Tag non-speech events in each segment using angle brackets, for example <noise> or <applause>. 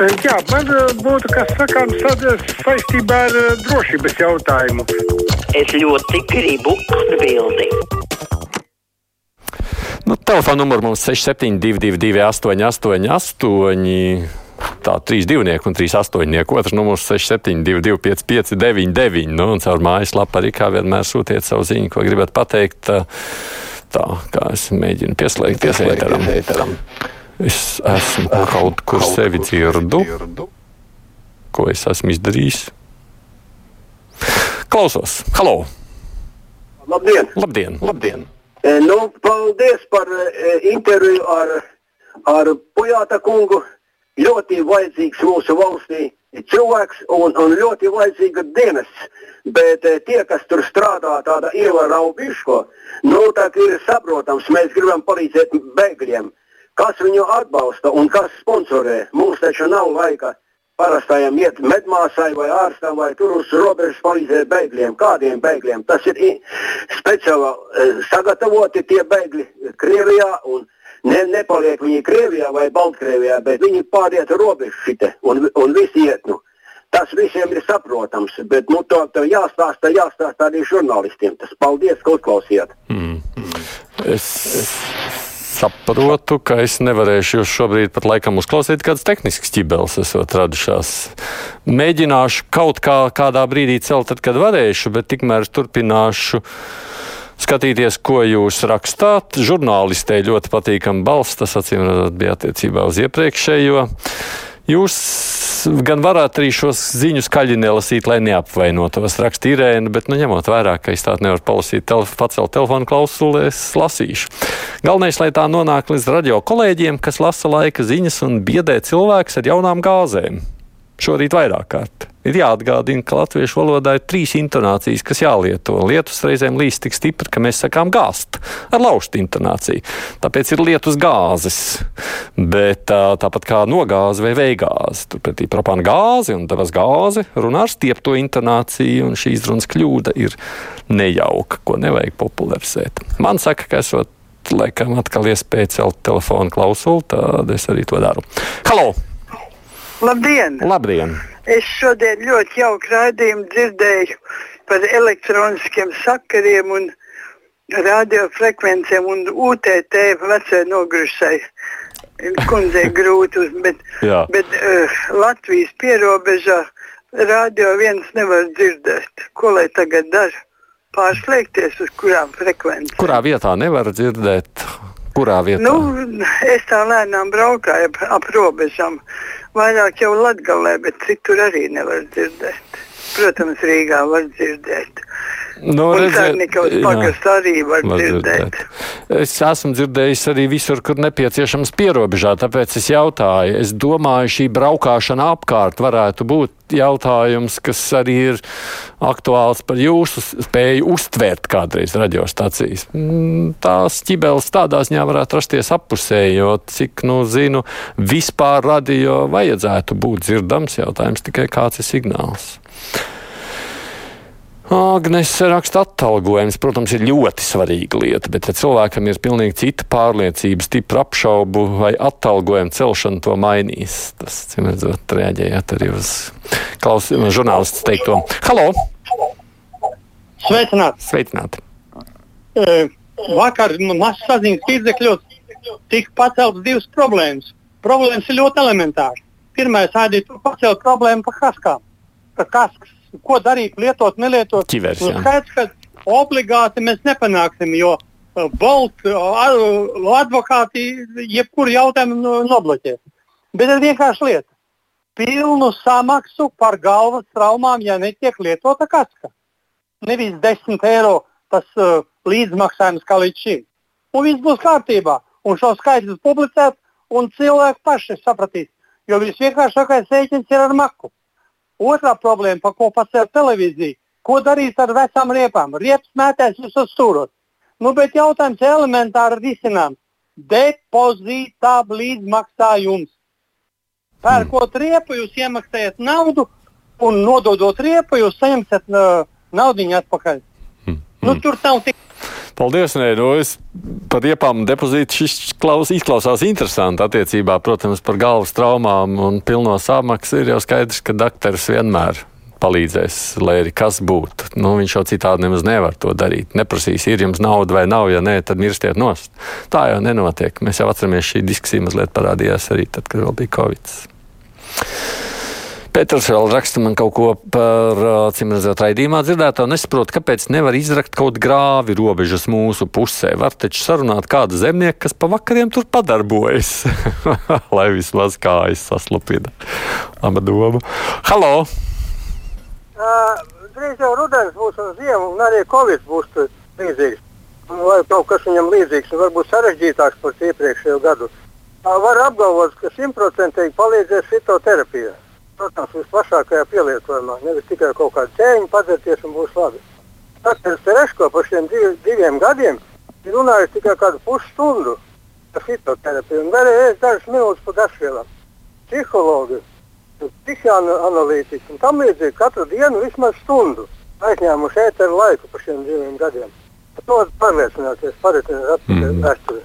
Jā, man eh, būtu kas sakāms saistībā ar eh, drošības jautājumu. Es ļoti gribu atbildēt. Nu, Telefona numurs mums 6722, 888, tā trīs divnieki un trīs astoņnieki. Otrs numurs 6722, 559, nu, un caur mājaslapu arī kā vienmēr sūtiet savu ziņu, ko gribat pateikt. Tā kā es mēģinu pieslēgties ēteram. Es esmu kaut kur sevi dzirdu, ko es esmu izdarījis. Klausos, halo! Labdien! Labdien! Labdien. E, nu, paldies par e, interviju ar, ar Pujāta kungu. Ļoti vajadzīgs mūsu valstī cilvēks un, un ļoti vajadzīga dienas. Bet e, tie, kas tur strādā, tāda ievēraubiško, nu, tā ir saprotams, mēs gribam palīdzēt bēgļiem kas viņu atbalsta un kas sponsorē. Mums taču nav laika parastajam iet medmāsai vai ārstam vai tur uz robežas palīdzēt bēgļiem. Kādiem bēgļiem? Tas ir speciāli e, sagatavoti tie bēgļi Krievijā. Ne, nepaliek viņi Krievijā vai Baltkrievijā, bet viņi pāriet robežu šite un, un visi iet. Nu. Tas visiem ir saprotams, bet nu, to, to jāstāsta, jāstāsta arī žurnālistiem. Tas paldies, ka uzklausījāt. Mm. Es, saprotu, ka es nevarēšu jūs šobrīd pat laikam uzklausīt, kādas tehniskas ķibeles esat radušās. Mēģināšu kaut kā kādā brīdī celt, tad, kad varēšu, bet tikmēr turpināšu skatīties, ko jūs rakstāt. Žurnālistē ļoti patīkama balss, tas acīm redzot bija attiecībā uz iepriekšējo. Jūs gan varētu arī šos ziņu skaļi nelasīt, lai neapvainotos, raksta Irēna, bet, nu, ņemot vērā, ka es tādu nevaru palasīt, telef pacelt telefonu klausuli, es lasīšu. Galvenais, lai tā nonāk līdz radio kolēģiem, kas lasa laika ziņas un biedē cilvēkus ar jaunām gāzēm. Šorīt vairāk kārt. Ir jāatgādina, ka latviešu valodā ir trīs intonācijas, kas jālieto. Lietus reizēm līst tik stipri, ka mēs sakām gāzt ar laužtu intonāciju. Tāpēc ir lietus gāzes, bet tāpat kā nogāze vai veigāze. Turpretī propāna gāzi un devas gāzi runā ar stiepto intonāciju, un šī izrunas kļūda ir nejauka, ko nevajag popularizēt. Man saka, ka esot laikam atkal iespēja celt telefonu klausuli, tad es arī to daru. Halo! Labdien! Labdien. Es šodien ļoti jauku raidījumu dzirdēju par elektroniskiem sakariem un radiofrekvencēm un UTT vecai nogrušai. Kundzei grūti, bet, bet uh, Latvijas pierobežā radio viens nevar dzirdēt. Ko lai tagad dara? Pārslēgties uz kurām frekvencēm? Kurā vietā nevar dzirdēt? Kurā vietā? Nu, es tā lēnām braukāju ap, ap robežām. Vairāk jau Latgalē, bet citur arī nevar dzirdēt. Protams, Rīgā var dzirdēt. Nu, Sārnikovs pagasts arī var dzirdēt. dzirdēt. Es esmu dzirdējis arī visur, kur nepieciešams pierobežā, tāpēc es jautāju. Es domāju, šī braukšana apkārt varētu būt jautājums, kas arī ir aktuāls par jūsu spēju uztvērt kādreiz radiostacijas. Mm, tās ķibeles tādā ziņā varētu rasties appusēji, jo, cik nu zinu, vispār radio vajadzētu būt dzirdams jautājums tikai kāds ir signāls. Agnes raksta atalgojums, protams, ir ļoti svarīga lieta, bet ja cilvēkam ir pilnīgi cita pārliecība, stipra apšaubu vai atalgojuma celšana to mainīs. Tas, cim redzot, reaģējāt arī uz klausījumu žurnālistu teikto. Halo! Sveicināti! Sveicināti! E, vakar mazs saziņas līdzekļos tika paceltas divas problēmas. Problēmas ir ļoti elementāras. Pirmā ir pacelt problēmu par kaskām. Par kaskas ko darīt, lietot, nelietot. Ķivers, nu, skaidrs, ka obligāti mēs nepanāksim, jo uh, Bolt uh, advokāti jebkuru jautājumu nobloķēs. Bet ir vienkārši lieta. Pilnu samaksu par galvas traumām, ja netiek lietota kaska. Nevis 10 eiro tas uh, līdzmaksājums kā līdz šim. Un viss būs kārtībā. Un šo skaitļus publicēt, un cilvēki paši sapratīs. Jo visvienkāršākais rēķins ir ar maku. Otra problēma, par ko pasaka televīzija, ko darīs ar vecām riepām? Riepas mētēs visos stūros. Nu, bet jautājums elementāri risināms. Depozītā līdzmaksājums. Pērkot riepu, jūs iemaksājat naudu, un nododot riepu, jūs saņemsiet uh, naudu atpakaļ. Mm. Nu, tur nav tik Paldies, nē, nu es par iepām depozītu šis klaus, izklausās interesanti attiecībā, protams, par galvas traumām un pilno sāmaksu ir jau skaidrs, ka dakteris vienmēr palīdzēs, lai arī kas būtu. Nu, viņš jau citādi nemaz nevar to darīt. Neprasīs, ir jums nauda vai nav, ja nē, tad mirstiet nost. Tā jau nenotiek. Mēs jau atceramies, šī diskusija mazliet parādījās arī tad, kad vēl bija Covid. Pēters vēl raksta man kaut ko par, cim redzot, raidījumā dzirdēto. Nesaprotu, kāpēc nevar izrakt kaut grāvi robežas mūsu pusē. Var taču sarunāt kādu zemnieku, kas pa vakariem tur padarbojas. <laughs> Lai vismaz kājas saslupina. Laba doma. Halo! drīz jau rudens būs un ziema, un arī Covid būs līdzīgs. Vai kaut kas viņam līdzīgs, un varbūt sarežģītāks par iepriekšējo gadu. Var apgalvot, ka simtprocentīgi palīdzēs fitoterapija. Protams, visplašākajā pielietojumā. Nevis tikai kaut kādu ķēniņu padzerties un būs labi. Dr. Tereško par šiem div, diviem gadiem ir runājis tikai kādu pusstundu par fitoterapiju un vēl dažas minūtes par dāršvielām. Psihologi psihoanalītiķi un tam līdzīgi katru dienu vismaz stundu aizņēmuši ēteru laiku par šiem diviem gadiem. To pārliecināties, paritināt atpakaļ mm. vēsturē.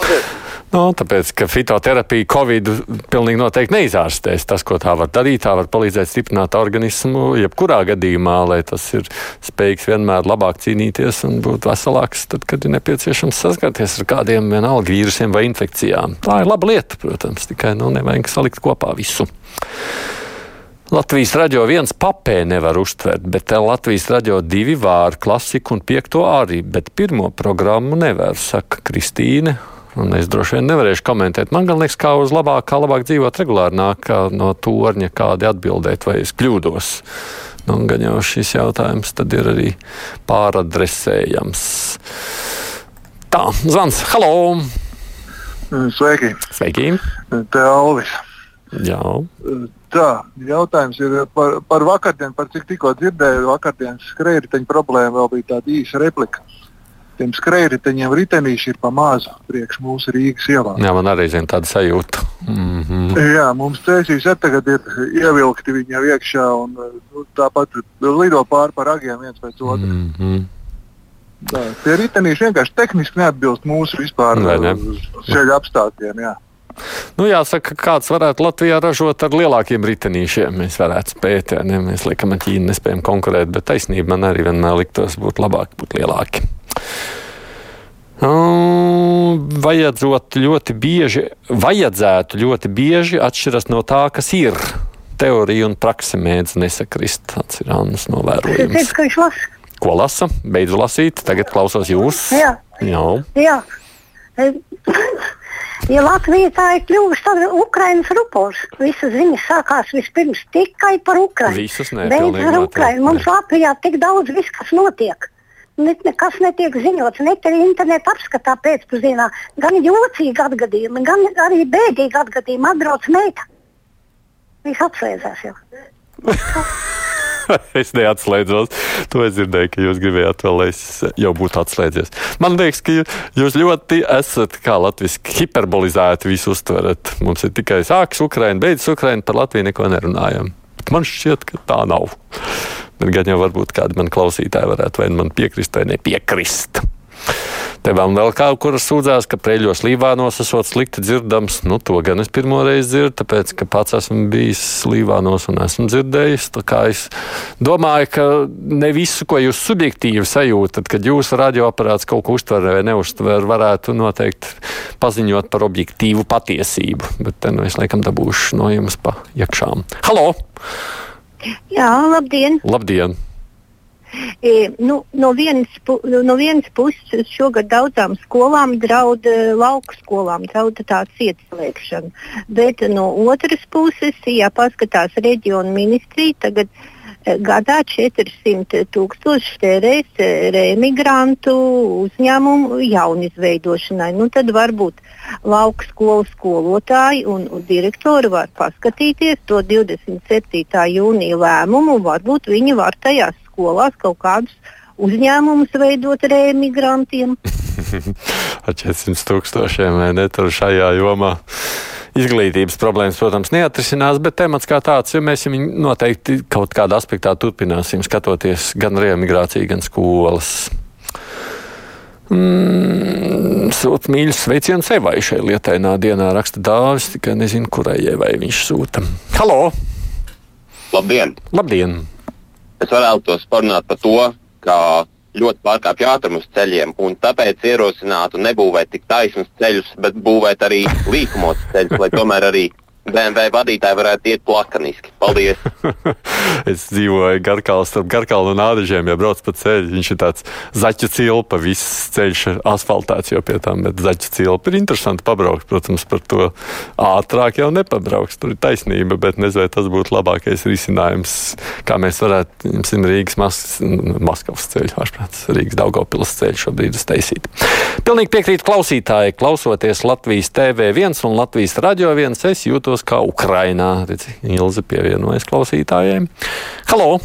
No, nu, tāpēc, ka fitoterapija Covid pilnīgi noteikti neizārstēs. Tas, ko tā var darīt, tā var palīdzēt stiprināt organismu, jebkurā gadījumā, lai tas ir spējīgs vienmēr labāk cīnīties un būt veselāks, tad, kad ir nepieciešams saskarties ar kādiem vienalga vīrusiem vai infekcijām. Tā ir laba lieta, protams, tikai nu, nevajag salikt kopā visu. Latvijas radio viens papē nevar uztvert, bet Latvijas radio divi vāri klasiku un piekto arī, bet pirmo programmu nevar, saka Kristīne. Un es droši vien nevarēšu komentēt. Man liekas, kā uz labāk, kā labāk dzīvot regulāri nāk no torņa kādi atbildēt, vai es kļūdos. Nu, gan jau šis jautājums tad ir arī pāradresējams. Tā, zvans, halo! Sveiki! Sveiki! Te Alvis! Jā. Tā, jautājums ir par, par vakardienu, par cik tikko dzirdēju, vakardienas skrējēju problēma vēl bija tāda īsa replika. Tiem skrējēju ritenīši ir pa mazu priekš mūsu Rīgas ielām. Jā, man arī zina tāda sajūta. Mm -hmm. Jā, mums cēsīs tagad ir ievilkti viņa iekšā un nu, tāpat lido pāri par agiem viens pēc otra. Mm -hmm. Tā, tie ritenīši vienkārši tehniski neatbilst mūsu vispār ne? ceļa apstākļiem. Jā. Nu, jāsaka, kāds varētu Latvijā ražot ar lielākiem ritenīšiem. Mēs varētu spēt, ja ne? mēs liekam, ar Ķīnu nespējam konkurēt, bet taisnība man arī vienmēr liktos būt labāk, būt lielāki. Um, vajadzot ļoti bieži, vajadzētu ļoti bieži atšķiras no tā, kas ir. Teorija un praksa mēdz nesakrist. Tas ir Annas novērojums. Ko lasa? Beidzu lasīt, tagad klausos jūs. Jā. Jā. Jā. Ja Latvija tā ir kļuvusi par Ukraiņas rupors, visas ziņas sākās vispirms tikai par Ukraiņu. Visas nevienīgi. Beidz ar Ukraiņu. Mums Latvijā tik daudz viss, kas notiek. Ne, nekas netiek ziņots, ne te internetā apskatā pēcpusdienā. Gan jocīgi atgadījumi, gan arī bēdīgi atgadījumi. Atbrauc meita. Viss apslēdzās jau. <laughs> es neatslēdzos. To es dzirdēju, ka jūs gribējāt vēl, lai es jau būtu atslēdzies. Man liekas, ka jūs ļoti esat, kā latviski, hiperbolizēti visu uztverat. Mums ir tikai sākas Ukraina, beidzas Ukraina, par Latviju neko nerunājam. Bet man šķiet, ka tā nav. Gan jau varbūt kādi man klausītāji varētu vai man piekrist vai nepiekrist. Te vēl, vēl kaut kur sūdzās, ka preļos Līvānos esot slikti dzirdams. Nu, to gan es pirmo reizi dzirdu, tāpēc, ka pats esmu bijis Līvānos un esmu dzirdējis. Es domāju, ka ne visu, ko jūs subjektīvi sajūtat, kad jūsu radioaparāts kaut ko uztver vai neuztver, varētu noteikti paziņot par objektīvu patiesību. Bet te nu es laikam dabūšu no jums pa iekšām. Halo! Jā, labdien! Labdien! E, nu, no, vienas, no vienas puses šogad daudzām skolām draud e, lauku skolām, draud tāda ieslēgšana. Bet no otras puses, ja paskatās reģionu ministrija, tagad gadā 400 tūkstoši tērēs e, remigrantu uzņēmumu jaunizveidošanai. Nu, tad varbūt lauku skolu skolotāji un, direktori var paskatīties to 27. jūnija lēmumu, varbūt viņi var tajās skolās kaut kādus uzņēmumus veidot <laughs> ar emigrantiem. Ar 400 tūkstošiem ne tur šajā jomā. Izglītības problēmas, protams, neatrisinās, bet temats kā tāds, jo mēs viņu noteikti kaut kādā aspektā turpināsim skatoties gan reemigrāciju, gan skolas. Mm, sūta mīļus sveicienus Evai šai lietainā dienā, raksta dāvis, tikai nezinu, kurai Evai viņš sūta. Halo! Labdien! Labdien! Es vēlētos parunāt par to, ka ļoti pārkāpj ātrumu uz ceļiem, un tāpēc ierosinātu nebūvēt tik taisnus ceļus, bet būvēt arī <laughs> līkumus ceļus, lai tomēr arī BMW vadītāji varētu iet plakaniski. Paldies! <laughs> es dzīvoju Garkālā starp Garkālu un Ādažiem, ja brauc pa ceļu. Viņš ir tāds zaķu cilpa, viss ceļš ir asfaltēts jau pie tam, bet zaķu cilpa ir interesanti pabraukt. Protams, par to ātrāk jau nepabrauks. Tur ir taisnība, bet nezinu, vai tas būtu labākais risinājums, kā mēs varētu, jums Rīgas Mas Maskavas ceļu, ārprāts, Rīgas Daugavpils ceļu šobrīd uztaisīt. Pilnīgi piekrīt klausītāji, klausoties Latvijas TV1 un Latvijas Radio 1, es jūtos jūtos kā Ukrainā. Redzi, Ilze pievienojas klausītājiem. Halo!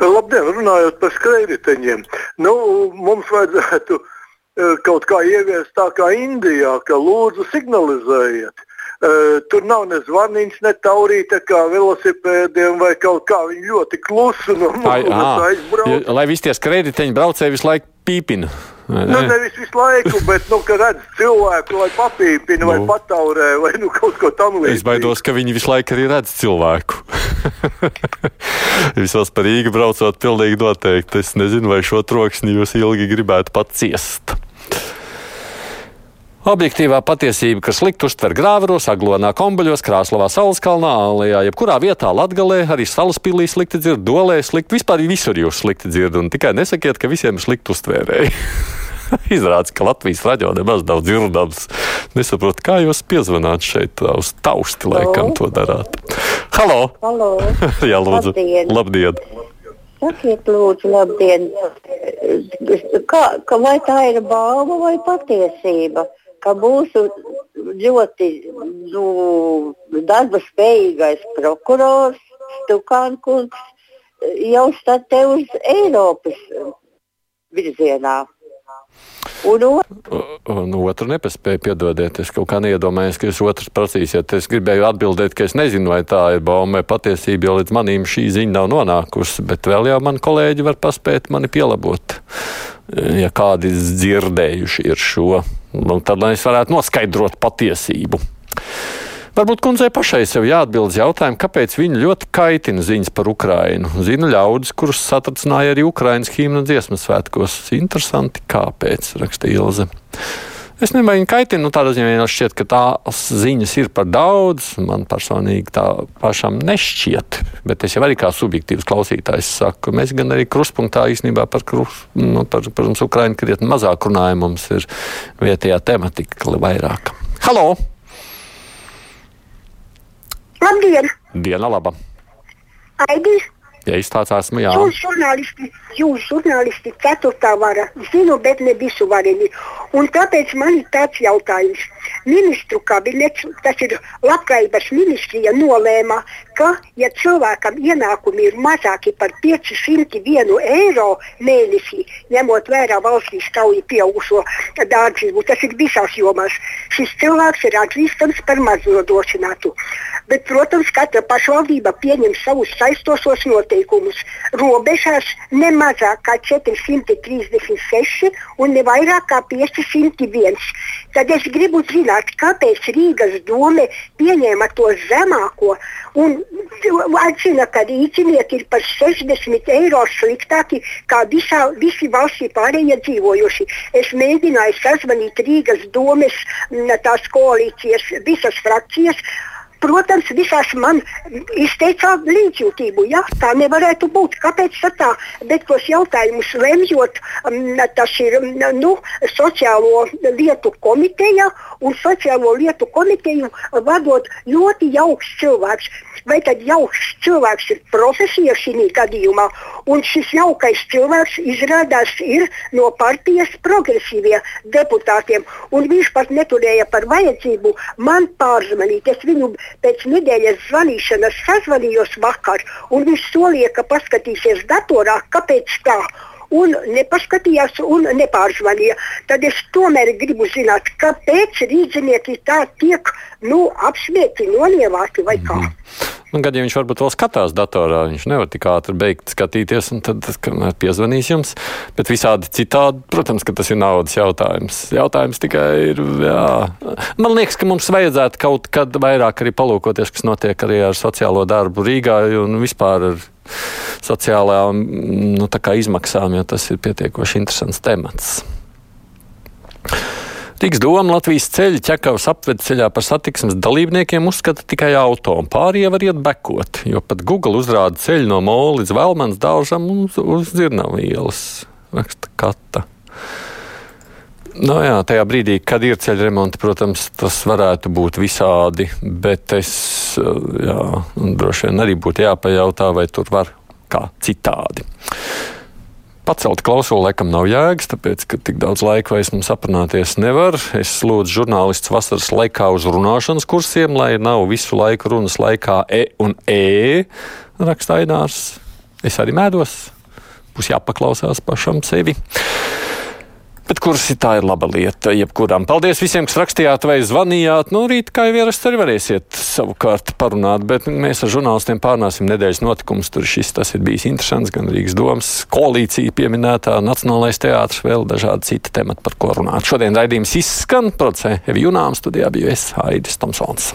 Labdien, runājot par skrējēju. Nu, mums vajadzētu e, kaut kā ieviest tā kā Indijā, ka lūdzu signalizējiet. Uh, tur nav ne zvaniņš, ne taurīte kā velosipēdiem vai kaut kā. Viņi ļoti klusi no mums aizbrauc. Lai visi tie skrējēji braucēji visu laiku pīpina. Ne? Nu, nevis visu laiku, bet, nu, kad redz cilvēku, vai papīpina, nu. vai pataurē, vai nu, kaut ko tamlīdzīgu. Es baidos, ka viņi visu laiku arī redz cilvēku. Visos par Rīgu braucot, pilnīgi noteikti. Es nezinu, vai šo troksni jūs ilgi gribētu pat ciest. Objektīvā patiesība, kas likt uztver grāvaros, aglonā, kombaļos, krāslavā, sauleskalnā, ālijā, jebkurā vietā Latgalē, arī salaspīlī slikti dzird, dolē slikti, vispār visur jūs slikti dzird, un tikai nesakiet, ka visiem ir slikti uztvērēji. <laughs> <laughs> Izrādās, ka Latvijas raidījumā nemaz nav dzirdams. Nesaprotu, kā jūs piezvanāt šeit uz tausti, laikam to darāt. Halo! Halo. <laughs> Jā, lūdzu. Labdien! Labdien. Sakiet, lūdzu, labdien! Kā, ka vai tā ir balva vai patiesība, ka mūsu ļoti nu, darba spējīgais prokurors Stukānkungs jau statē uz Eiropas virzienā? Un, un otru nepaspēju piedodiet. Es kaut kā neiedomājos, ka jūs otrs prasīsiet. Es gribēju atbildēt, ka es nezinu, vai tā ir bauma vai patiesība, jo līdz manim šī ziņa nav nonākusi. Bet vēl jau mani kolēģi var paspēt mani pielabot. Ja kādi dzirdējuši ir šo, nu, tad lai es varētu noskaidrot patiesību. Varbūt kundzei pašai sev jāatbild jautājumu, kāpēc viņa ļoti kaitina ziņas par Ukrainu. Zinu ļaudis, kurus satricināja arī Ukrainas himna dziesmas svētkos. Interesanti, kāpēc, raksta Ilze. Es nemēģinu kaitīt, nu tādā ziņā šķiet, ka tās ziņas ir par daudz. Man personīgi tā pašam nešķiet, bet es jau arī kā subjektīvs klausītājs saku, mēs gan arī kruspunktā īstenībā par, krus, nu, par protams, Ukrainu krietni mazāk runājam, mums ir vietējā tematika vairāk. Halo! Labdien! Diena laba! Aidis! Ja izstāsts esmu, jā. Jūs žurnālisti, jūs žurnālisti ceturtā vara, zinu, bet ne visu vareni. Un tāpēc man ir tāds jautājums. Ministru kabinets, tas ir labklājības ministrija, nolēma, ka, ja cilvēkam ienākumi ir mazāki par 501 eiro mēnesī, ņemot vērā valstī strauji pieaugušo dārdzību, tas ir visās jomās, šis cilvēks ir atzīstams par maznodrošinātu. Bet, protams, katra pašvaldība pieņem savus saistošos noteikumus. Robežās ne mazāk kā 436 un ne vairāk kā 501. Tad es gribu zināt, kāpēc Rīgas dome pieņēma to zemāko un atzina, ka rīcinieki ir par 60 eiro sliktāki kā visā, visi valstī pārējie dzīvojuši. Es mēģināju sazvanīt Rīgas domes tās koalīcijas, visas frakcijas. Protams, visās man izteicā līdzjūtību. Ja? Tā nevarētu būt. Kāpēc tā? Bet tos jautājumus lemjot, tas ir nu, sociālo lietu komiteja un sociālo lietu komiteju vadot ļoti jauks cilvēks. Vai tad jauks cilvēks ir profesija šī gadījumā, un šis jaukais cilvēks izrādās ir no partijas progresīvie deputātiem, un viņš pat neturēja par vajadzību man pārzvanīt. Es viņu pēc nedēļas zvanīšanas sazvanījos vakar, un viņš solīja, ka paskatīsies datorā, kāpēc tā un nepaskatījās un nepārzvanīja. Tad es tomēr gribu zināt, kāpēc rīznieki tā tiek nu, apspiesti, nolievāti vai kā. Mm. Nu, gad, ja viņš varbūt vēl skatās datorā, viņš nevar tik ātri beigt skatīties, un tad, kamēr piezvanīs jums. Bet visādi citādi, protams, ka tas ir naudas jautājums. Jautājums tikai ir, jā. Man liekas, ka mums vajadzētu kaut kad vairāk arī palūkoties, kas notiek arī ar sociālo darbu Rīgā un vispār ar sociālajām nu, izmaksām, jo tas ir pietiekoši interesants temats. Rīgas doma Latvijas ceļa ķekavas apved ceļā par satiksmes dalībniekiem uzskata tikai auto, un pārējie var iet bekot, jo pat Google uzrāda ceļu no Mola līdz Velmanas daužam uz, uz Zirnavu ielas. Raksta kata. Nu, jā, tajā brīdī, kad ir ceļa remonti, protams, tas varētu būt visādi, bet es jā, droši vien arī būtu jāpajautā, vai tur var kā citādi. Pacelt klausuli laikam nav jēgas, tāpēc, ka tik daudz laika vairs mums aprunāties nevar. Es lūdzu žurnālistus vasaras laikā uz runāšanas kursiem, lai nav visu laiku runas laikā e un e, raksta Ainārs. Es arī mēdos, būs jāpaklausās pašam sevi. Bet kursi tā ir laba lieta jebkuram. Paldies visiem, kas rakstījāt vai zvanījāt. Nu, rīt, kā jau ierasts, arī varēsiet savukārt parunāt, bet mēs ar žurnālistiem pārnāsim nedēļas notikumus. Tur šis tas ir bijis interesants, gan Rīgas domas koalīcija pieminētā, Nacionālais teātris, vēl dažādi citi temati, par ko runāt. Šodien raidījums izskan, producē Evi Junām, studijā biju es, Haidis Tomsons.